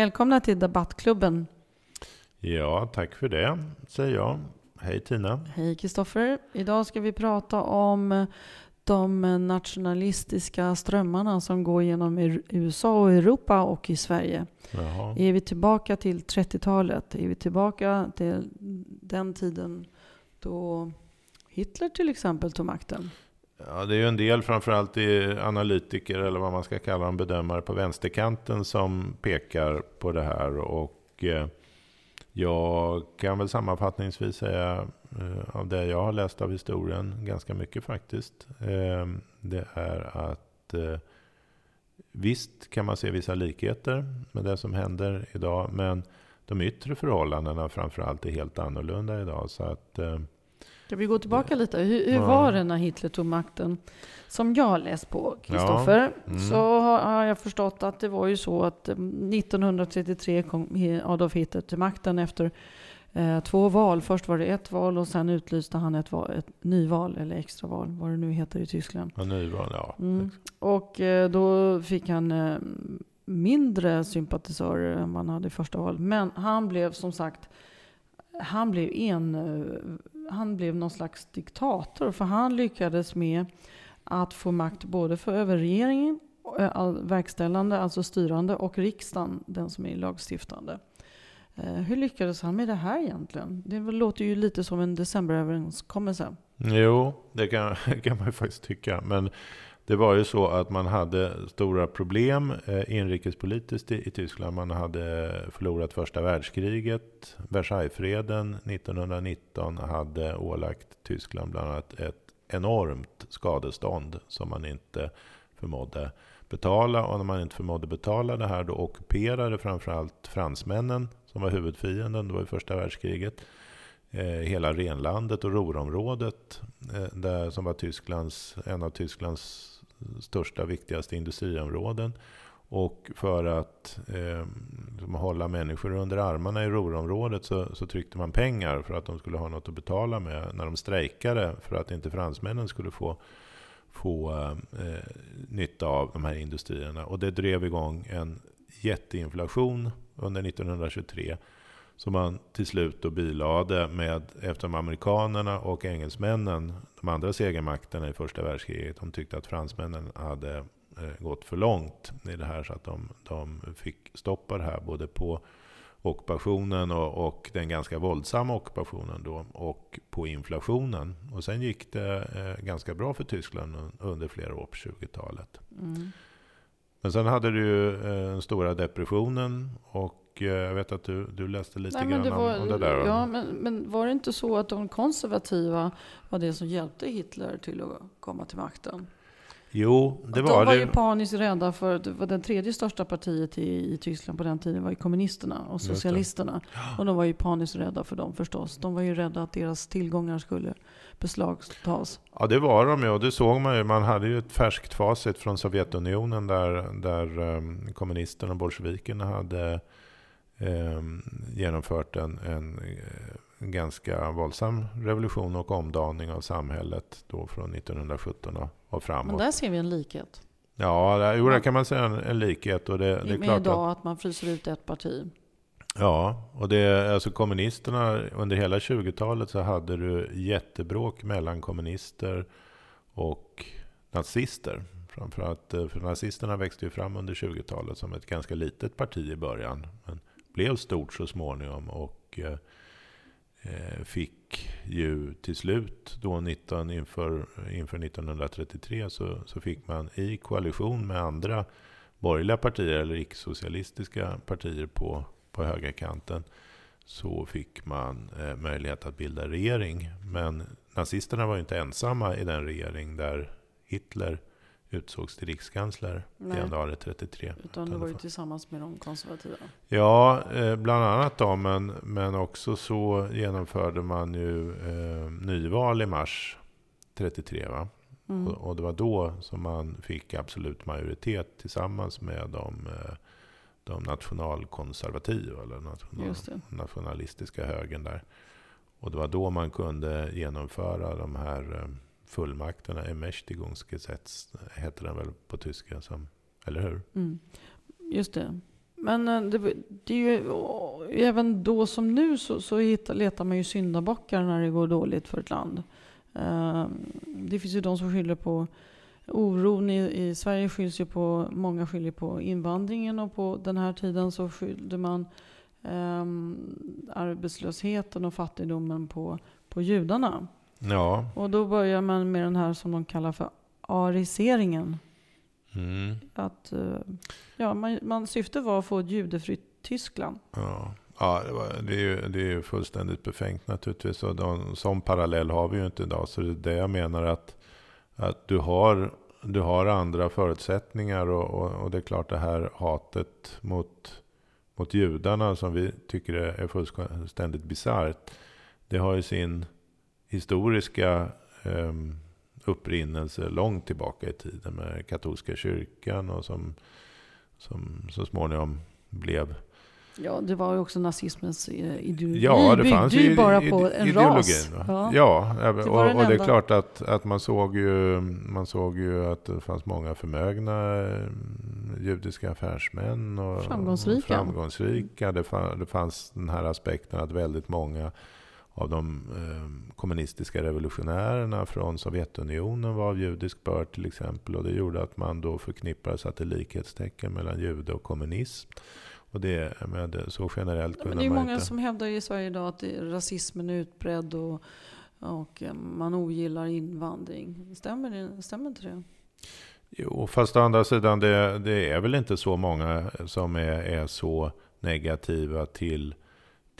Välkomna till Debattklubben. Ja, tack för det, säger jag. Hej Tina. Hej Kristoffer. Idag ska vi prata om de nationalistiska strömmarna som går genom USA och Europa och i Sverige. Jaha. Är vi tillbaka till 30-talet? Är vi tillbaka till den tiden då Hitler till exempel tog makten? Ja, det är ju en del, framförallt analytiker eller vad man ska kalla dem, bedömare på vänsterkanten som pekar på det här. Och eh, jag kan väl sammanfattningsvis säga eh, av det jag har läst av historien, ganska mycket faktiskt, eh, det är att visst kan man se vissa likheter med det som händer idag, men de yttre förhållandena framförallt är helt annorlunda idag. Så att Ska vi gå tillbaka lite? Hur, hur var det när Hitler tog makten? Som jag har läst på, Kristoffer, ja. mm. så har jag förstått att det var ju så att 1933 eh, kom Adolf Hitler till makten efter eh, två val. Först var det ett val och sen utlyste han ett, val, ett nyval, eller extraval, vad det nu heter i Tyskland. Ja, nyval, ja. Mm. Och eh, då fick han eh, mindre sympatisörer än han hade i första valet. Men han blev som sagt han blev, en, eh, han blev någon slags diktator. För han lyckades med att få makt både för över regeringen, eh, verkställande, alltså styrande, och riksdagen, den som är lagstiftande. Eh, hur lyckades han med det här egentligen? Det låter ju lite som en decemberöverenskommelse. Jo, det kan, kan man ju faktiskt tycka. Men det var ju så att man hade stora problem eh, inrikespolitiskt i, i, Tyskland. Man hade förlorat första världskriget. Versaillesfreden 1919 hade ålagt Tyskland bland annat ett enormt skadestånd som man inte förmådde betala. Och när man inte förmådde betala det här då ockuperade framförallt fransmännen som var huvudfienden. Det var ju första världskriget. Eh, hela renlandet och Ruhrområdet eh, där, som var Tysklands, en av Tysklands största, viktigaste industriområden. Och för att eh, liksom hålla människor under armarna i Ruhrområdet så, så tryckte man pengar för att de skulle ha något att betala med när de strejkade för att inte fransmännen skulle få, få eh, nytta av de här industrierna. Och det drev igång en jätteinflation under 1923 som man till slut då bilade med, eftersom amerikanerna och engelsmännen, de andra segermakterna i första världskriget, de tyckte att fransmännen hade eh, gått för långt i det här så att de, de fick stoppa det här både på ockupationen och, och, den ganska våldsamma ockupationen då och på inflationen. Och sen gick det eh, ganska bra för Tyskland under flera år på 20-talet. Mm. Men sen hade du eh, den stora depressionen och jag vet att du, du läste lite Nej, grann var, om, det där. Ja, men, men var det inte så att de konservativa var det som hjälpte Hitler till att komma till makten? Jo, det var det. De var ju paniskt rädda för, det var det tredje största partiet i, i Tyskland på den tiden var ju kommunisterna och socialisterna. Och de var ju paniskt rädda för dem förstås. De var ju rädda att deras tillgångar skulle beslagtas. Ja, det var de ju och det såg man ju. Man hade ju ett färskt facit från Sovjetunionen där, där um, kommunisterna och bolsjevikerna hade eh, genomfört en, en, en, ganska våldsam revolution och omdaning av samhället då från 1917 och, framåt. Men där ser vi en likhet. Ja, där, jo, där kan man säga en, en likhet. Och det, det är klart idag att, att man fryser ut ett parti. Ja, och det, alltså kommunisterna under hela 20-talet så hade du jättebråk mellan kommunister och nazister. Framförallt eh, för nazisterna växte ju fram under 20-talet som ett ganska litet parti i början. Men blev stort så småningom och eh, fick ju till slut då 19, inför, inför 1933 så, så fick man i koalition med andra borgerliga partier eller icke-socialistiska partier på, på högerkanten så fick man eh, möjlighet att bilda regering. Men nazisterna var inte ensamma i den regering där Hitler utsågs till rikskansler i januari 33. Utan det var ju tillsammans med de konservativa. Ja, eh, bland annat då, men, men också så genomförde man ju eh, nyval i mars 33. Va? Mm. Och, och, det var då som man fick absolut majoritet tillsammans med de, eh, de nationalkonservativa, eller national, nationalistiska högern där. Och det var då man kunde genomföra de här eh, fullmakterna, Ermächtigungsgesetz heter den väl på tyska, som, eller hur? Mm. Just det. Men eh, det, det är ju, eh, även då som nu så, så hittar, letar man ju syndabockar när det går dåligt för ett land. Ehm, det finns ju de som skyller på oron i, i Sverige skylls ju på, många skyller på invandringen och på den här tiden så skyllde man um, arbetslösheten och fattigdomen på, på judarna. Ja. Och då börjar man med den här som de kallar för ariseringen. Mm. Att, uh, ja, man, man, syftet var att få ett judefritt Tyskland. Ja. Ja, det, var, det, är ju, det är ju fullständigt befängt naturligtvis. Och de, som parallell har vi ju inte idag. Så det är det jag menar att, att du, har, du har andra förutsättningar. Och, och, och det är klart det här hatet mot, mot judarna som vi tycker är fullständigt bisarrt. Det har ju sin historiska eh, upprinnelse långt tillbaka i tiden med katolska kyrkan och som, som så småningom blev Ja, det var ju också nazismens eh, ideologi. Ja, det fanns ju bara på en ras. Ja, ja det och, och det är klart att, att man, såg ju, man såg ju att det fanns många förmögna eh, judiska affärsmän. Och framgångsrika. framgångsrika. Det, fanns, det fanns den här aspekten att väldigt många av de eh, kommunistiska revolutionärerna från Sovjetunionen var av judisk börd till exempel. Och det gjorde att man då förknippade satte likhetstecken mellan jude och kommunism. Och det, med, så generellt kunde man Det är många inte... som hävdar i Sverige idag att rasismen är utbredd och, och eh, man ogillar invandring. Stämmer, det, stämmer inte det? Jo, fast å andra sidan, det, det är väl inte så många som är, är så negativa till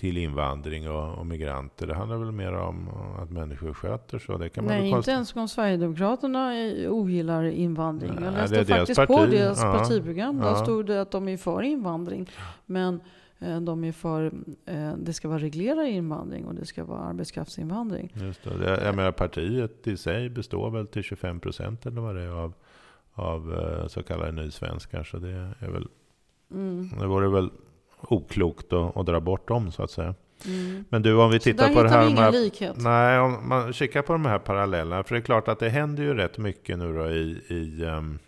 till invandring och, och, migranter. Det handlar väl mer om att människor sköter så. Det kan Nej, man inte ens om Sverigedemokraterna ogillar invandring. Nej, jag läste faktiskt parti. på deras ja, partiprogram. Där ja. stod det att de är för invandring. Men eh, de är för, eh, det ska vara reglerad invandring och det ska vara arbetskraftsinvandring. Just det. Jag menar partiet i sig består väl till 25 procent eller vad det är av, av eh, så kallade nysvenskar. Så det är väl, mm. det vore väl oklokt att, att dra bort dem så att säga. Mm. Men du, om vi tittar på det här... Vi ingen likhet. Nej, om man kikar på de här parallellerna. För det är klart att det händer ju rätt mycket nu då i, i, um,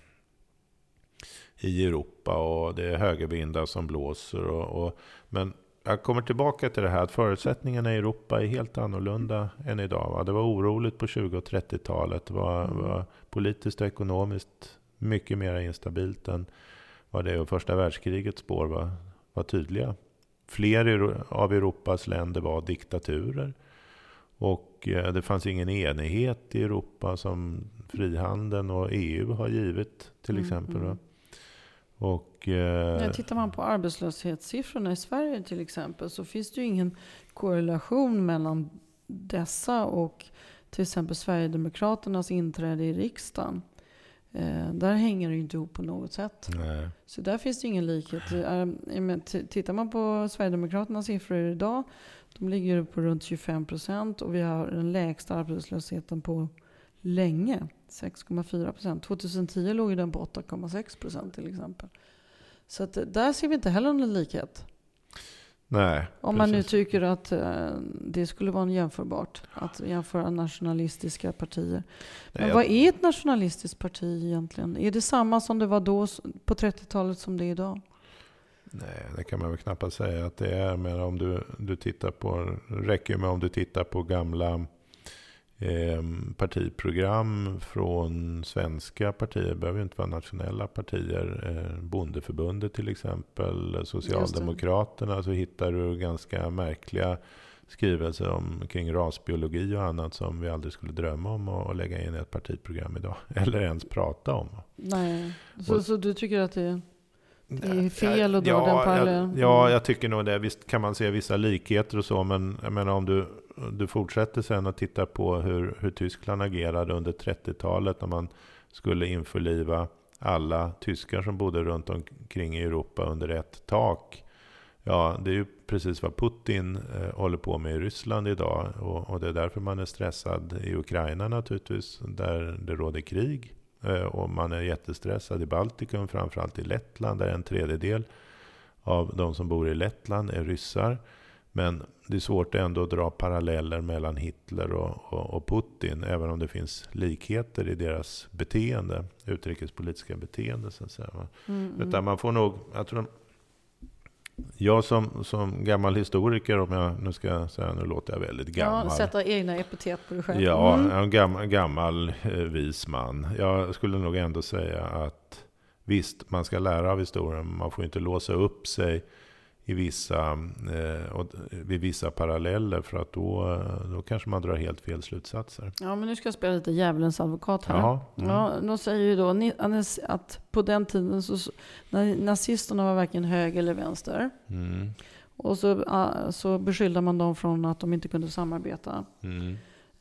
i Europa. Och det är högervindar som blåser. Och, och, men jag kommer tillbaka till det här att förutsättningarna i Europa är helt annorlunda än idag. Va? Det var oroligt på 20 och 30-talet. Det var, mm. var politiskt och ekonomiskt mycket mer instabilt än vad det är. Och första världskrigets spår var var tydliga. Fler av Europas länder var diktaturer. Och eh, det fanns ingen enighet i Europa som frihandeln och EU har givit till mm, exempel. Mm. Och, eh, ja, tittar man på arbetslöshetssiffrorna i Sverige till exempel så finns det ju ingen korrelation mellan dessa och till exempel Sverigedemokraternas inträde i riksdagen. Eh, där hänger det inte ihop på något sätt. Nej. Så där finns det ingen likhet. tittar man på Sverigedemokraternas siffror idag, de ligger på runt 25 procent och vi har den lägsta arbetslösheten på länge, 6,4 procent. 2010 låg den på 8,6 procent till exempel. Så att där ser vi inte heller någon likhet. Nej, Om man nu tycker att uh, det skulle vara jämförbart, att jämföra nationalistiska partier. Men Nej, vad är ett nationalistiskt parti egentligen? Är det samma som det var då på 30-talet som det är idag? Nej, det kan man väl knappast säga att det är. Men om du, du tittar på, räcker med om du tittar på gamla eh, partiprogram från svenska partier. Behöver inte vara nationella partier. Eh, Bondeförbundet till exempel, Socialdemokraterna. Så hittar du ganska märkliga skrivelser om, kring rasbiologi och annat som vi aldrig skulle drömma om att lägga in i ett partiprogram idag. Eller ens prata om. Nej, så, och, så du tycker att det det är fel att dra ja, den parallellen? Ja, jag tycker nog det. Visst kan man se vissa likheter och så, men jag menar om du du fortsätter sen att titta på hur, hur Tyskland agerade under 30-talet när man skulle införliva alla tyskar som bodde runt omkring i Europa under ett tak. Ja, det är ju precis vad Putin eh, håller på med i Ryssland idag. Och, och, det är därför man är stressad i Ukraina naturligtvis, där det råder krig. Eh, och man är jättestressad i Baltikum, framförallt i Lettland, där en tredjedel av de som bor i Lettland är ryssar. Men det är svårt ändå att dra paralleller mellan Hitler och, och, och, Putin, även om det finns likheter i deras beteende, utrikespolitiska beteende. Så att säga. Mm. Utan man får nog, jag tror jag som, som gammal historiker, om jag nu ska säga, nu låter jag väldigt gammal. Ja, sätta egna epitet på dig själv. Ja, Mm. en gammal, gammal eh, vis man. Jag skulle nog ändå säga att visst, man ska lära av historien, men man får inte låsa upp sig i vissa, eh, och, vid vissa paralleller, för att då, eh, då kanske man drar helt fel slutsatser. Ja, men nu ska jag spela lite djävulens advokat här. Ja, mm. Ja, de säger ju då att på den tiden så, när nazisterna var varken höger eller vänster. Mm, Och så, ah, så beskyllde man dem från att de inte kunde samarbeta. mm,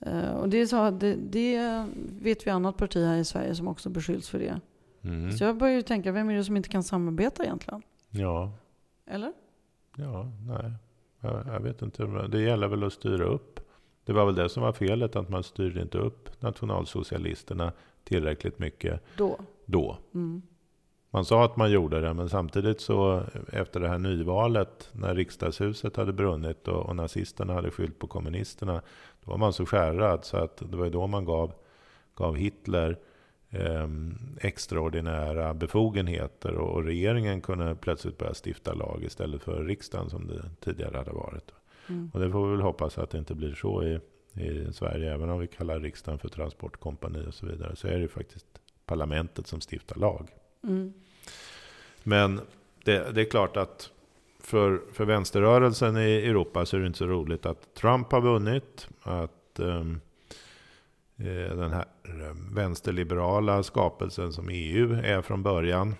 Eh, Och det, är så, det, det vet vi annat parti här i Sverige som också beskylls för det. mm. Så jag börjar ju tänka, vem är det som inte kan samarbeta egentligen? Ja, Eller? Ja, nej. Jag, jag vet inte. Det gäller väl att styra upp. Det var väl det som var felet, att man styrde inte upp nationalsocialisterna tillräckligt mycket Då. då. Mm. Man sa att man gjorde det, men samtidigt så efter det här nyvalet, när riksdagshuset hade brunnit och, och nazisterna hade skyllt på kommunisterna, då var man så skärrad så att det var då man gav, gav Hitler eh, extraordinära befogenheter och, regeringen kunde plötsligt börja stifta lag istället för riksdagen som det tidigare hade varit. Mm. Och det får vi väl hoppas att det inte blir så i, i Sverige, även om vi kallar riksdagen för transportkompani och så vidare, så är det ju faktiskt parlamentet som stiftar lag. Mm. Men det, det är klart att för, för vänsterrörelsen i Europa så är det inte så roligt att Trump har vunnit. Att ehm, eh, den här eh, vänsterliberala skapelsen som EU är från början.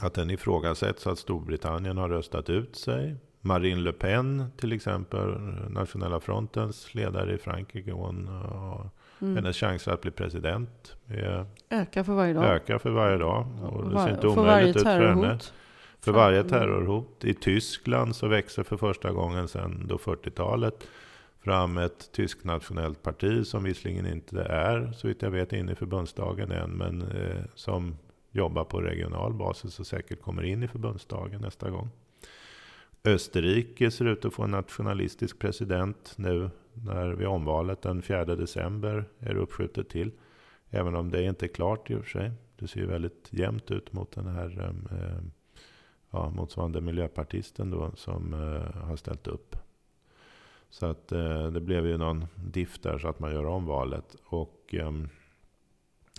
Att den ifrågasätts att Storbritannien har röstat ut sig. Marine Le Pen till exempel, Nationella frontens ledare i Frankrike. Hon, har- Mm. Hennes chanser att bli president Ökar för varje dag. ökar för varje dag. Och det ser inte för varje omöjligt ut för henne. För varje terrorhot. I Tyskland så växer för första gången sedan då 40-talet fram ett tyskt nationellt parti som visserligen inte är, så vitt jag vet, inne i förbundsdagen än, men eh, som jobbar på regional basis och säkert kommer in i förbundsdagen nästa gång. Österrike ser ut att få en nationalistisk president nu när vid omvalet den 4 december är det uppskjutet till. Även om det inte är klart i och för sig. Det ser ju väldigt jämnt ut mot den här eh, eh ja, motsvarande miljöpartisten då som eh, har ställt upp. Så att eh, det blev ju någon diff där så att man gör om valet. Och ehm,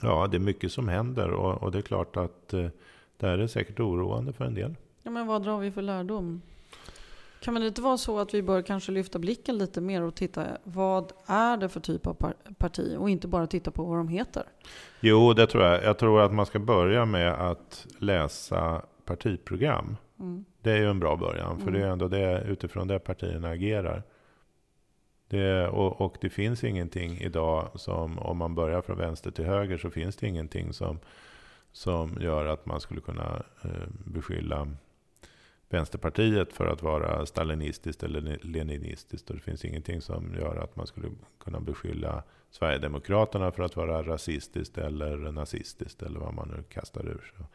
ja, det är mycket som händer och, och det är klart att eh, det här är säkert oroande för en del. Ja, men vad drar vi för lärdom? Kan det inte vara så att vi bör kanske lyfta blicken lite mer och titta vad är det för typ av par- parti och inte bara titta på vad de heter? Jo, det tror jag. Jag tror att man ska börja med att läsa partiprogram. Mm. Det är ju en bra början, för Mm. det är ändå det, utifrån det partierna agerar. Det, och, och det finns ingenting idag som, om man börjar från vänster till höger, så finns det ingenting som, som gör att man skulle kunna eh, beskylla Vänsterpartiet för att vara stalinistiskt eller leninistiskt. Och det finns ingenting som gör att man skulle kunna beskylla Sverigedemokraterna för att vara rasistiskt eller nazistiskt eller vad man nu kastar ur sig.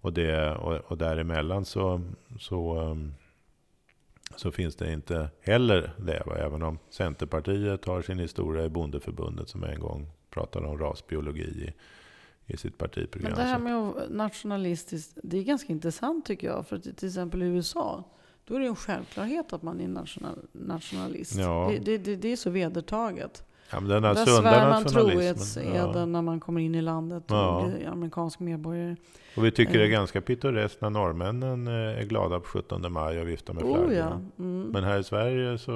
Och, det, och, och däremellan så, så, um, så finns det inte heller det. Va? Även om Centerpartiet har sin historia i Bondeförbundet som en gång pratade om rasbiologi i, i sitt partiprogram. Men det här med nationalistiskt, det är ganska intressant tycker jag. För till exempel i USA, då är det en självklart att man är national, nationalist. Ja. Det, det, det, det är så vedertaget. Ja, men den här Där svär man trohetseden Ja. när man kommer in i landet och Ja. blir amerikansk medborgare. Och vi tycker det är Eh. ganska pittoreskt när norrmännen eh, är glada på 17 maj och viftar med Oh ja, mm. Men här i Sverige så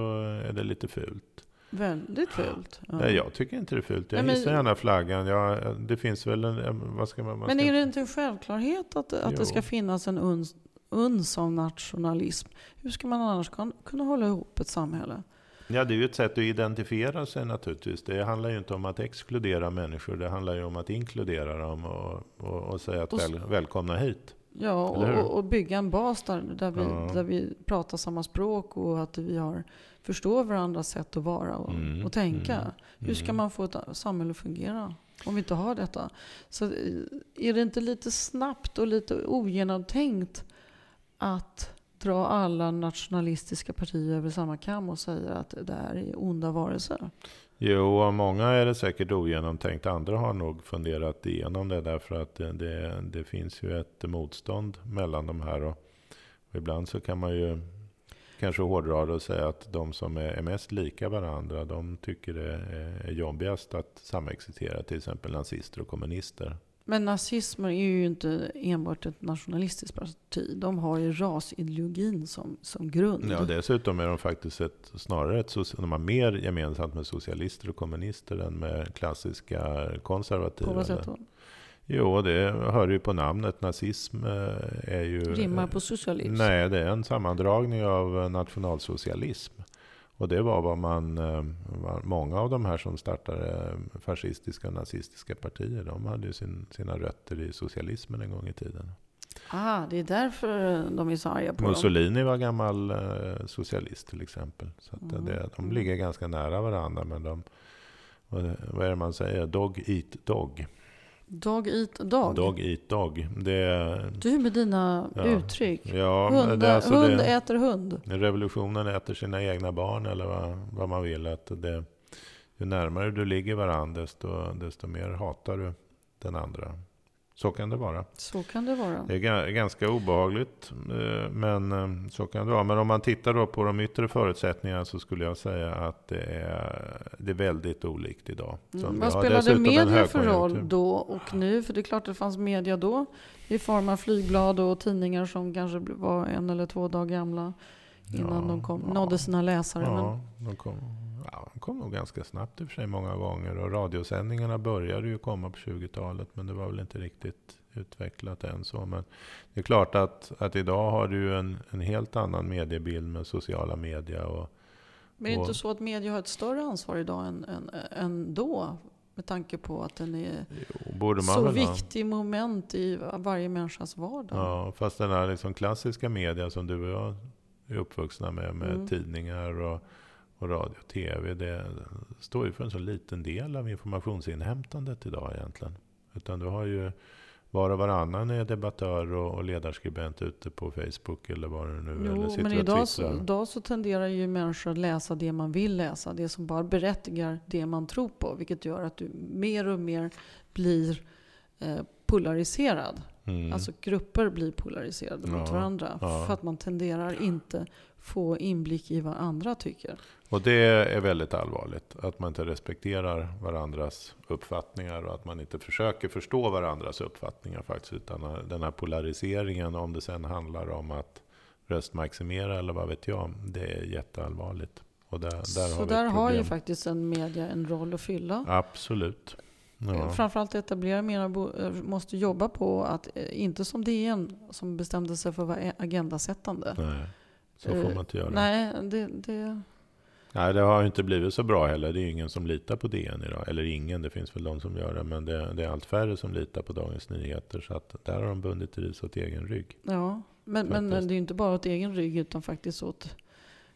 är det lite fult. väldigt fult. Ja. Nej, jag tycker inte det är fult. Jag Nej, men- hissar gärna flaggan. Jag, det finns väl en... Vad ska man, man Men ska, är det inte en självklarhet att, att Jo. det ska finnas en uns, uns av nationalism? Hur ska man annars kunna hålla ihop ett samhälle? Ja, det är ju ett sätt att identifiera sig naturligtvis. Det handlar ju inte om att exkludera människor. Det handlar ju om att inkludera dem och, och, och säga att Och väl, välkomna hit. Ja, och, och bygga en bas där, där, vi, Ja. där vi pratar samma språk och att vi har, förstår varandras sätt att vara och, Mm, och tänka. mm, Hur ska mm. man få ett samhälle att fungera om vi inte har detta? Så eh, är det inte lite snabbt och lite ogenomtänkt att dra alla nationalistiska partier över samma kam och säga att det här är onda varelser? Jo, av många är det säkert ogenomtänkt. Andra har nog funderat igenom det därför att det, det, det finns ju ett motstånd mellan de här. Och, Ibland så kan man ju kanske hårdra det och säga att de som är mest lika varandra, de tycker det är jobbigast att samexistera, till exempel nazister och kommunister. Men nazismen är ju inte enbart ett nationalistiskt parti. De har ju rasideologin som, som grund. Ja, dessutom är de faktiskt ett, snarare ett, de har mer gemensamt med socialister och kommunister än med klassiska konservativa. På vad sätt då? Jo, det hör ju på namnet. Nazism eh, är ju... Rimmar på socialism? Nej, det är en sammandragning av nationalsocialism. Och det var vad man, eh, många av de här som startade fascistiska och nazistiska partier, de hade ju sin, sina rötter i socialismen en gång i tiden. Ah, det är därför de är så arga på Mussolini dem. var gammal eh, socialist till exempel. Så mm. det, de ligger ganska nära varandra. Men de, vad är det man säger? Dog eat dog. Dog eat dog? Dog eat dog. Det, du med dina ja, uttryck. Ja, Hunda, det, alltså hund det, äter hund. Revolutionen äter sina egna barn eller vad, vad man vill. Att det, ju närmare du ligger varandra desto, desto mer hatar du den andra. Så kan det vara. Så kan det vara. Det är ganska obehagligt, eh, men eh, så kan det vara. Men om man tittar då på de yttre förutsättningarna så skulle jag säga att det är, det är väldigt olikt idag. Mm. Vad spelade media för roll då och nu? För det är klart det fanns media då i form av flygblad och tidningar som kanske var en eller två dagar gamla innan ja, de kom, nådde sina läsare. Ja, men... de kom Ja, de kom nog ganska snabbt i och för sig många gånger. Och radiosändningarna började ju komma på 20-talet. Men det var väl inte riktigt utvecklat än så. Men det är klart att, att idag har du en, en helt annan mediebild med sociala medier. Och, men är det inte så att media har ett större ansvar idag än, än, än då? Med tanke på att den är jo, så viktig moment i varje människas vardag. Ja, fast den här liksom klassiska media som du och jag är uppvuxna med, med mm. tidningar och och radio och tv, det står ju för en så liten del av informationsinhämtandet idag egentligen. Utan du har ju var och varannan är debattör och, ledarskribent ute på Facebook eller vad det nu jo, eller sitter men idag så, idag så tenderar ju människor att läsa det man vill läsa. Det som bara berättigar det man tror på. Vilket gör att du mer och mer blir eh, polariserad. Mm. Alltså grupper blir polariserade ja, mot varandra. Ja. För att man tenderar inte få inblick i vad andra tycker. Och det är väldigt allvarligt. Att man inte respekterar varandras uppfattningar och att man inte försöker förstå varandras uppfattningar faktiskt. Utan den här polariseringen, om det sen handlar om att röstmaximera eller vad vet jag, det är jätteallvarligt. Och där, där Så har där har ju faktiskt en media en roll att fylla. Absolut. Ja. Framförallt etablerade medier eh, måste jobba på att, eh, inte som DN som bestämde sig för att vara agendasättande. Nej, så får man inte göra. Nej, det, det Nej, det har inte blivit så bra heller. Det är ingen som litar på DN idag. Eller ingen, det finns väl de som gör det. Men det, det är allt färre som litar på Dagens Nyheter. Så att där har de bundit ris åt egen rygg. Ja, men, men det är inte bara åt egen rygg utan faktiskt åt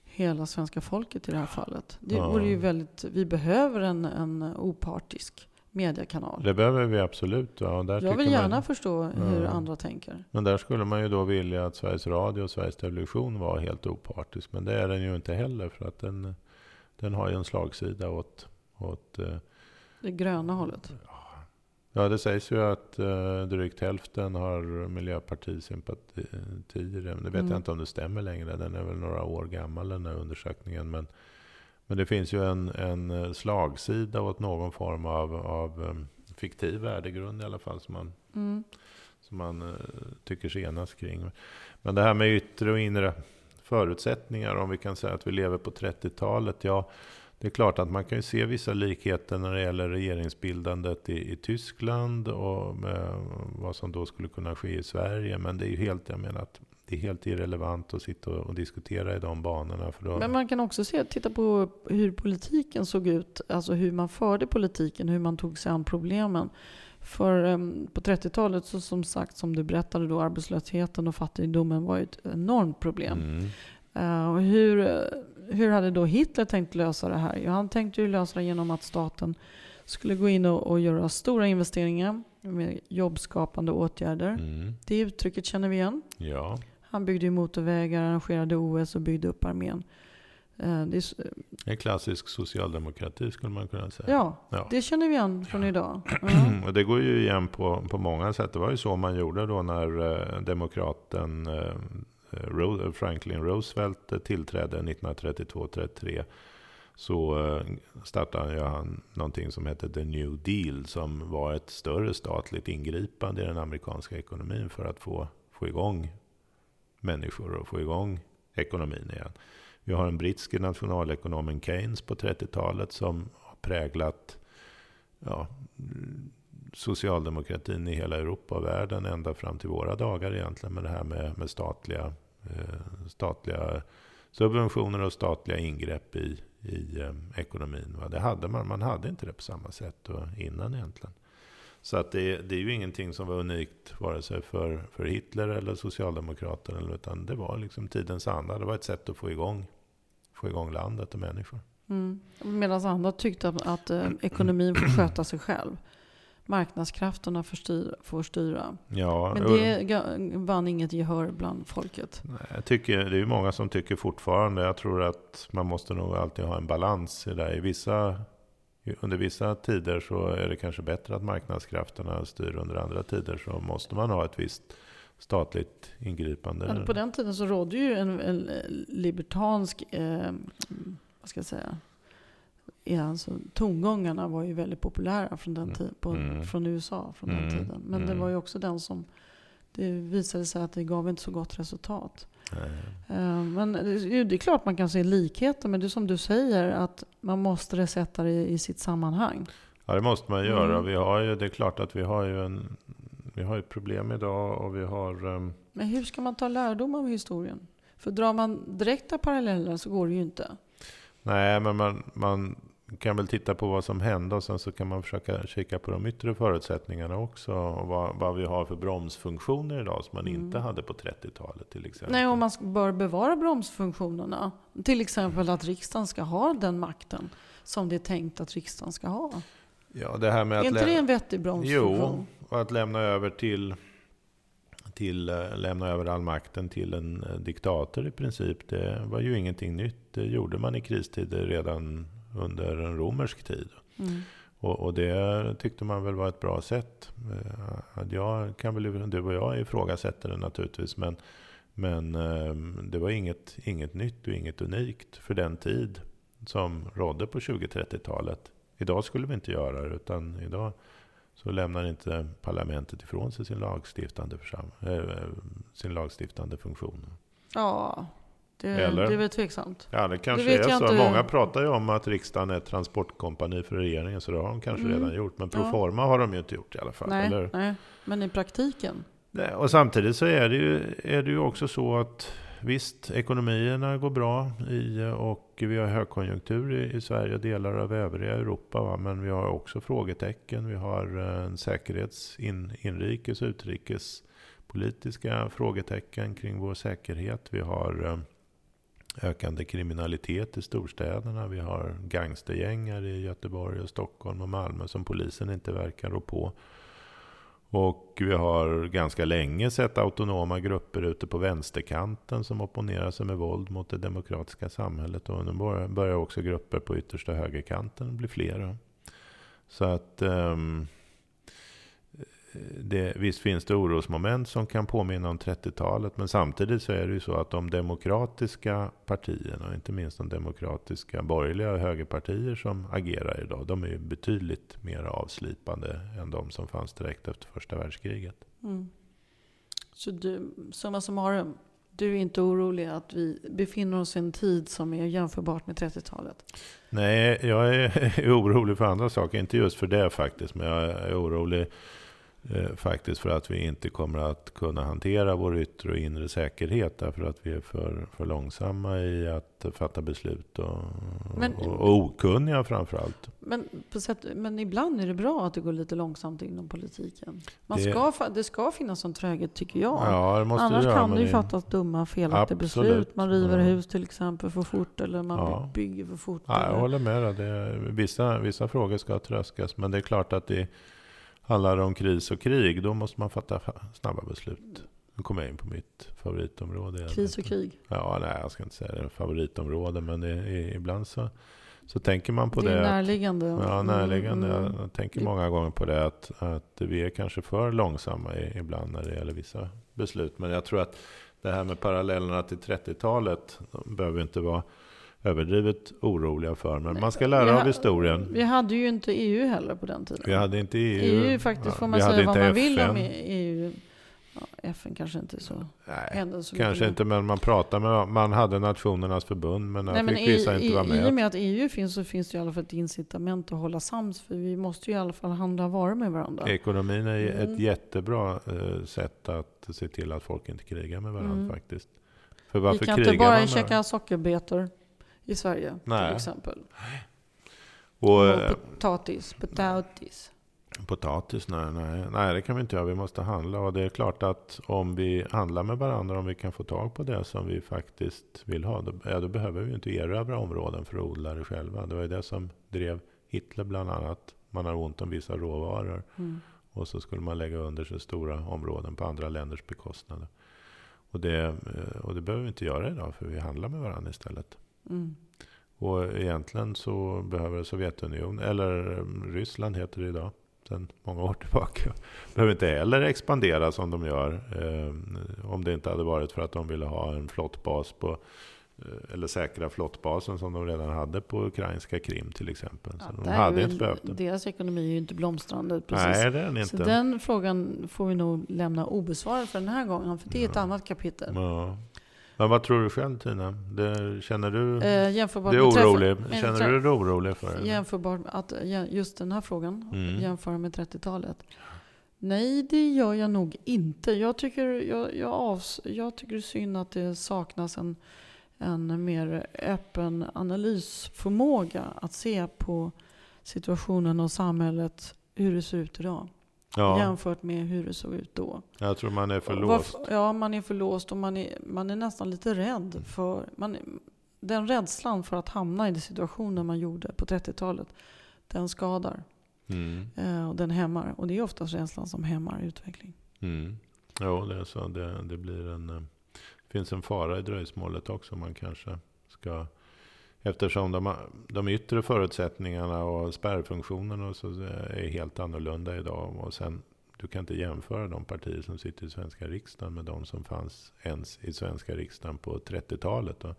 hela svenska folket i det här fallet. Det ja. ju väldigt, vi behöver en, en opartisk mediekanal. Det behöver vi absolut. Ja, där jag vill gärna man, förstå hur ja. andra tänker. Men där skulle man ju då vilja att Sveriges Radio och Sveriges Television var helt opartisk. Men det är den ju inte heller. För att den, den har ju en slagsida åt... åt eh, det gröna hållet? Ja, det sägs ju att uh, drygt hälften har miljöpartisympatier. Det vet mm. jag inte om det stämmer längre. Den är väl några år gammal den här undersökningen. Men, men det finns ju en, en slagsida åt någon form av, av um, fiktiv värdegrund i alla fall. Som man, mm. som man uh, tycker sig enas kring. Men det här med yttre och inre förutsättningar, om vi kan säga att vi lever på 30-talet. Ja, det är klart att man kan ju se vissa likheter när det gäller regeringsbildandet i, i Tyskland och vad som då skulle kunna ske i Sverige. Men det är ju helt, jag menar att det är helt irrelevant att sitta och, och diskutera i de banorna. För då... Men man kan också se, titta på hur politiken såg ut, alltså hur man förde politiken, hur man tog sig an problemen. För um, på 30-talet, så som sagt, som du berättade då, arbetslösheten och fattigdomen var ett enormt problem. Mm. Uh, och hur, hur hade då Hitler tänkt lösa det här? Jo, han tänkte ju lösa det genom att staten skulle gå in och, och göra stora investeringar med jobbskapande åtgärder. Mm. Det uttrycket känner vi igen. Ja. Han byggde ju motorvägar, arrangerade OS och byggde upp armén. Eh, det är, en klassisk socialdemokrati skulle man kunna säga. Ja, ja. det känner vi igen från idag. Ja. och det går ju igen på, på många sätt. Det var ju så man gjorde då när eh, demokraten eh, eh, Franklin Roosevelt tillträdde 1932-33 så startade han någonting som hette The New Deal som var ett större statligt ingripande i den amerikanska ekonomin för att få, få igång människor och få igång ekonomin igen. Vi har en brittisk nationalekonomen Keynes på 30-talet som har präglat ja, socialdemokratin i hela Europa och världen ända fram till våra dagar egentligen med det här med, med statliga, eh, statliga subventioner och statliga ingrepp i, i eh, ekonomin. Va? Det hade man, man hade inte det på samma sätt innan egentligen. Så att det, det, är ju ingenting som var unikt vare sig för, för Hitler eller Socialdemokraterna. Utan det var liksom tidens anda. Det var ett sätt att få igång, få igång landet och människor. Mm. Medan andra tyckte att, att eh, ekonomin får sköta sig själv. Marknadskrafterna får styra. Får styra. Ja, Men det vann inget gehör bland folket. Jag tycker, det är många som tycker fortfarande. Jag tror att man måste nog alltid ha en balans i det. I vissa under vissa tider så är det kanske bättre att marknadskrafterna styr. Under andra tider så måste man ha ett visst statligt ingripande. Men på den tiden så rådde ju en, en libertansk, eh, vad ska jag säga, ja, alltså, tongångarna var ju väldigt populära från, den mm. på, mm. från USA från mm. den tiden. Men mm. det var ju också den som, det visade sig att det gav inte så gott resultat. Eh, men det är klart man kan se likheter, men det är som du säger att man måste sätta det i sitt sammanhang. Ja, det måste man göra. Mm. Vi har ju, det är klart att vi har ju en, vi har ett problem idag och vi har... Um... Men hur ska man ta lärdom av historien? För drar man direkta paralleller så går det ju inte. Nej, men man, man kan väl titta på vad som hände och sen så kan man försöka kika på de yttre förutsättningarna också. Och vad, vad vi har för bromsfunktioner idag som man mm. inte hade på 30-talet till exempel. Nej, och man bör bevara bromsfunktionerna. Till exempel att riksdagen ska ha den makten som det är tänkt att riksdagen ska ha. Ja, det här med är att inte det en vettig bromsfunktion? Jo, och att lämna över till till äh, lämna över all makten till en äh, diktator i princip. Det var ju ingenting nytt. Det gjorde man i kristider redan under en romersk tid. Mm. Och, och, det tyckte man väl var ett bra sätt. Eh, jag kan väl, du och jag ifrågasätter det naturligtvis. Men, men det var inget, inget nytt och inget unikt för den tid som rådde på 20-30-talet. Idag skulle vi inte göra det, utan idag så lämnar inte parlamentet ifrån sig sin lagstiftande, äh, sin lagstiftande funktion. Ja, det, Eller? det är väl tveksamt. Ja, det kanske det är så. Inte. Många pratar ju om att riksdagen är ett transportkompani för regeringen, så det har de kanske mm. redan gjort. Men proforma ja. har de ju inte gjort i alla fall. Nej, nej. men i praktiken? Nej, och samtidigt så är det, ju, är det ju också så att visst, ekonomierna går bra i, och vi har högkonjunktur i, i Sverige och delar av övriga Europa. Va? Men vi har också frågetecken. Vi har eh, en säkerhets, in, inrikes och utrikespolitiska frågetecken kring vår säkerhet. Vi har eh, ökande kriminalitet i storstäderna. Vi har gangstergängar i Göteborg, och Stockholm och Malmö som polisen inte verkar rå på. Och vi har ganska länge sett autonoma grupper ute på vänsterkanten som opponerar sig med våld mot det demokratiska samhället. Och nu börjar också grupper på yttersta högerkanten bli flera. Så att um, det, visst finns det orosmoment som kan påminna om 30-talet. Men samtidigt så är det ju så att de demokratiska partierna, och inte minst de demokratiska borgerliga och högerpartier som agerar idag, de är ju betydligt mer avslipande än de som fanns direkt efter första världskriget. Mm. Så du, summa summarum, du är inte orolig att vi befinner oss i en tid som är jämförbart med 30-talet? Nej, jag är, är orolig för andra saker. Inte just för det faktiskt, men jag är orolig Eh, faktiskt för att vi inte kommer att kunna hantera vår yttre och inre säkerhet därför att vi är för, för långsamma i att fatta beslut och, men, och, och okunniga framförallt. Men, på sätt, men ibland är det bra att det går lite långsamt inom politiken. Man det, ska, det ska finnas en tröghet tycker jag. Ja, Annars det kan det ju fattas dumma felaktiga beslut. Man river ja. hus till exempel för fort eller man ja. bygger för fort. Ja, jag håller med dig. Vissa, vissa frågor ska tröskas men det är klart att det handlar det om kris och krig, då måste man fatta snabba beslut. Nu kommer jag in på mitt favoritområde. Kris och krig? Ja, nej, jag ska inte säga det favoritområde, men det är, ibland så, så tänker man på det. Det är närliggande. Att, ja, närliggande. Mm. Jag tänker många gånger på det, att, att vi är kanske för långsamma ibland när det gäller vissa beslut. Men jag tror att det här med parallellerna till 30-talet de behöver inte vara överdrivet oroliga för. Men man ska lära Vi av ha- historien. Vi hade ju inte EU heller på den tiden. Vi hade inte EU. EU faktiskt får Ja, man vi hade säga vad man vill om FN. EU. Ja, FN kanske inte så. Nej, så kanske inte, men man pratade med, man hade Nationernas förbund, men där Nej, men fick i, vissa inte vara I och med. med att EU finns så finns det i alla fall ett incitament att hålla sams. För vi måste ju i alla fall handla varor med varandra. Ekonomin är Mm. ett jättebra eh, sätt att se till att folk inte krigar med varandra Mm. faktiskt. För Vi varför kan krigar inte bara man med käka sockerbetor i Sverige Nej. till exempel. Och, Och eh, potatis, potatis. Potatis, nej, nej, nej det kan vi inte göra. Vi måste handla. Och det är klart att om vi handlar med varandra, om vi kan få tag på det som vi faktiskt vill ha, då, ja, då behöver vi inte erövra områden för att odla det själva. Det var ju det som drev Hitler bland annat. Man har ont om vissa råvaror. Mm. Och så skulle man lägga under sig stora områden på andra länders bekostnader. Och det, eh, och det behöver vi inte göra idag, för vi handlar med varandra istället. Mm. Och egentligen så behöver Sovjetunionen, eller eh, Ryssland heter det idag, sedan många år tillbaka, behöver inte heller expandera som de gör. Eh, om det inte hade varit för att de ville ha en flottbas på, eh, eller säkra flottbasen som de redan hade på ukrainska Krim till exempel. Så Ja, de hade inte behövt det. Deras ekonomi är ju inte blomstrande precis. Nej, det är den Så inte. den frågan får vi nog lämna obesvarad för den här gången. För det är ett Ja. annat kapitel. Ja. Men vad tror du själv Tina? Det, känner du Eh, jämförbart det träff- orolig? med Känner träff- du dig orolig för det? Jämförbart att just den här frågan Mm. jämföra med 30-talet. Nej, det gör jag nog inte. Jag tycker, jag, jag, avs, jag tycker synd att det saknas en, en mer öppen analysförmåga att se på situationen och samhället, hur det ser ut idag. Ja, Jämfört med hur det såg ut då. jag tror man är för låst. Ja, man är för låst och man är, man är nästan lite rädd för... Man, den rädslan för att hamna i den situationen man gjorde på 30-talet, den skadar Mm. eh, och den hämmar. Och det är oftast rädslan som hämmar utveckling. Mm. Jo, det är så. Det, det blir en, eh, finns en fara i dröjsmålet också. Man kanske ska... Eftersom de, de yttre förutsättningarna och spärrfunktionen och så är helt annorlunda idag. Och sen, du kan inte jämföra de partier som sitter i svenska riksdagen med de som fanns ens i svenska riksdagen på 30-talet. Och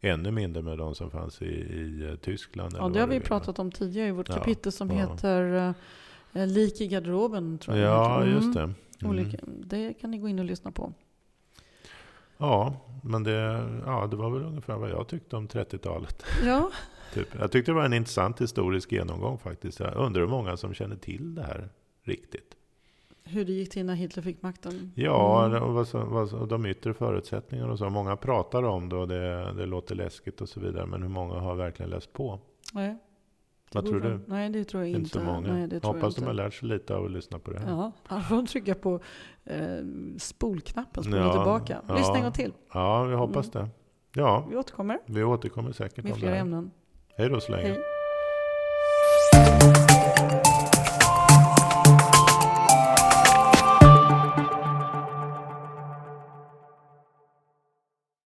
ännu mindre med de som fanns i, i eh, Tyskland. Ja, det har vi pratat om tidigare i vårt Ja, kapitel som ja. heter eh, Lik i garderoben. Tror jag Ja, just Mm. det. Mm. Olika, det kan ni gå in och lyssna på. Ja, men det, ja, det var väl ungefär vad jag tyckte om 30-talet. Ja, Typ. Jag tyckte det var en intressant historisk genomgång faktiskt. Jag undrar hur många som känner till det här riktigt. hur det gick till när Hitler fick makten. Ja, Mm. och vad och de yttre förutsättningarna och så. Många pratar om det och det, det låter läskigt och så vidare. Men hur många har verkligen läst på? Nej, det Vad tror du? Nej, det tror jag inte. Inte så många. Nej, det tror Hoppas de har lärt sig lite av att lyssna på det här. Ja, han får trycka på eh, spolknappen, spola Ja, tillbaka. Lyssna ja. en gång till. Ja, vi hoppas det. Ja, Vi återkommer vi återkommer säkert med om det flera här. ämnen. Hej då så länge. Hej.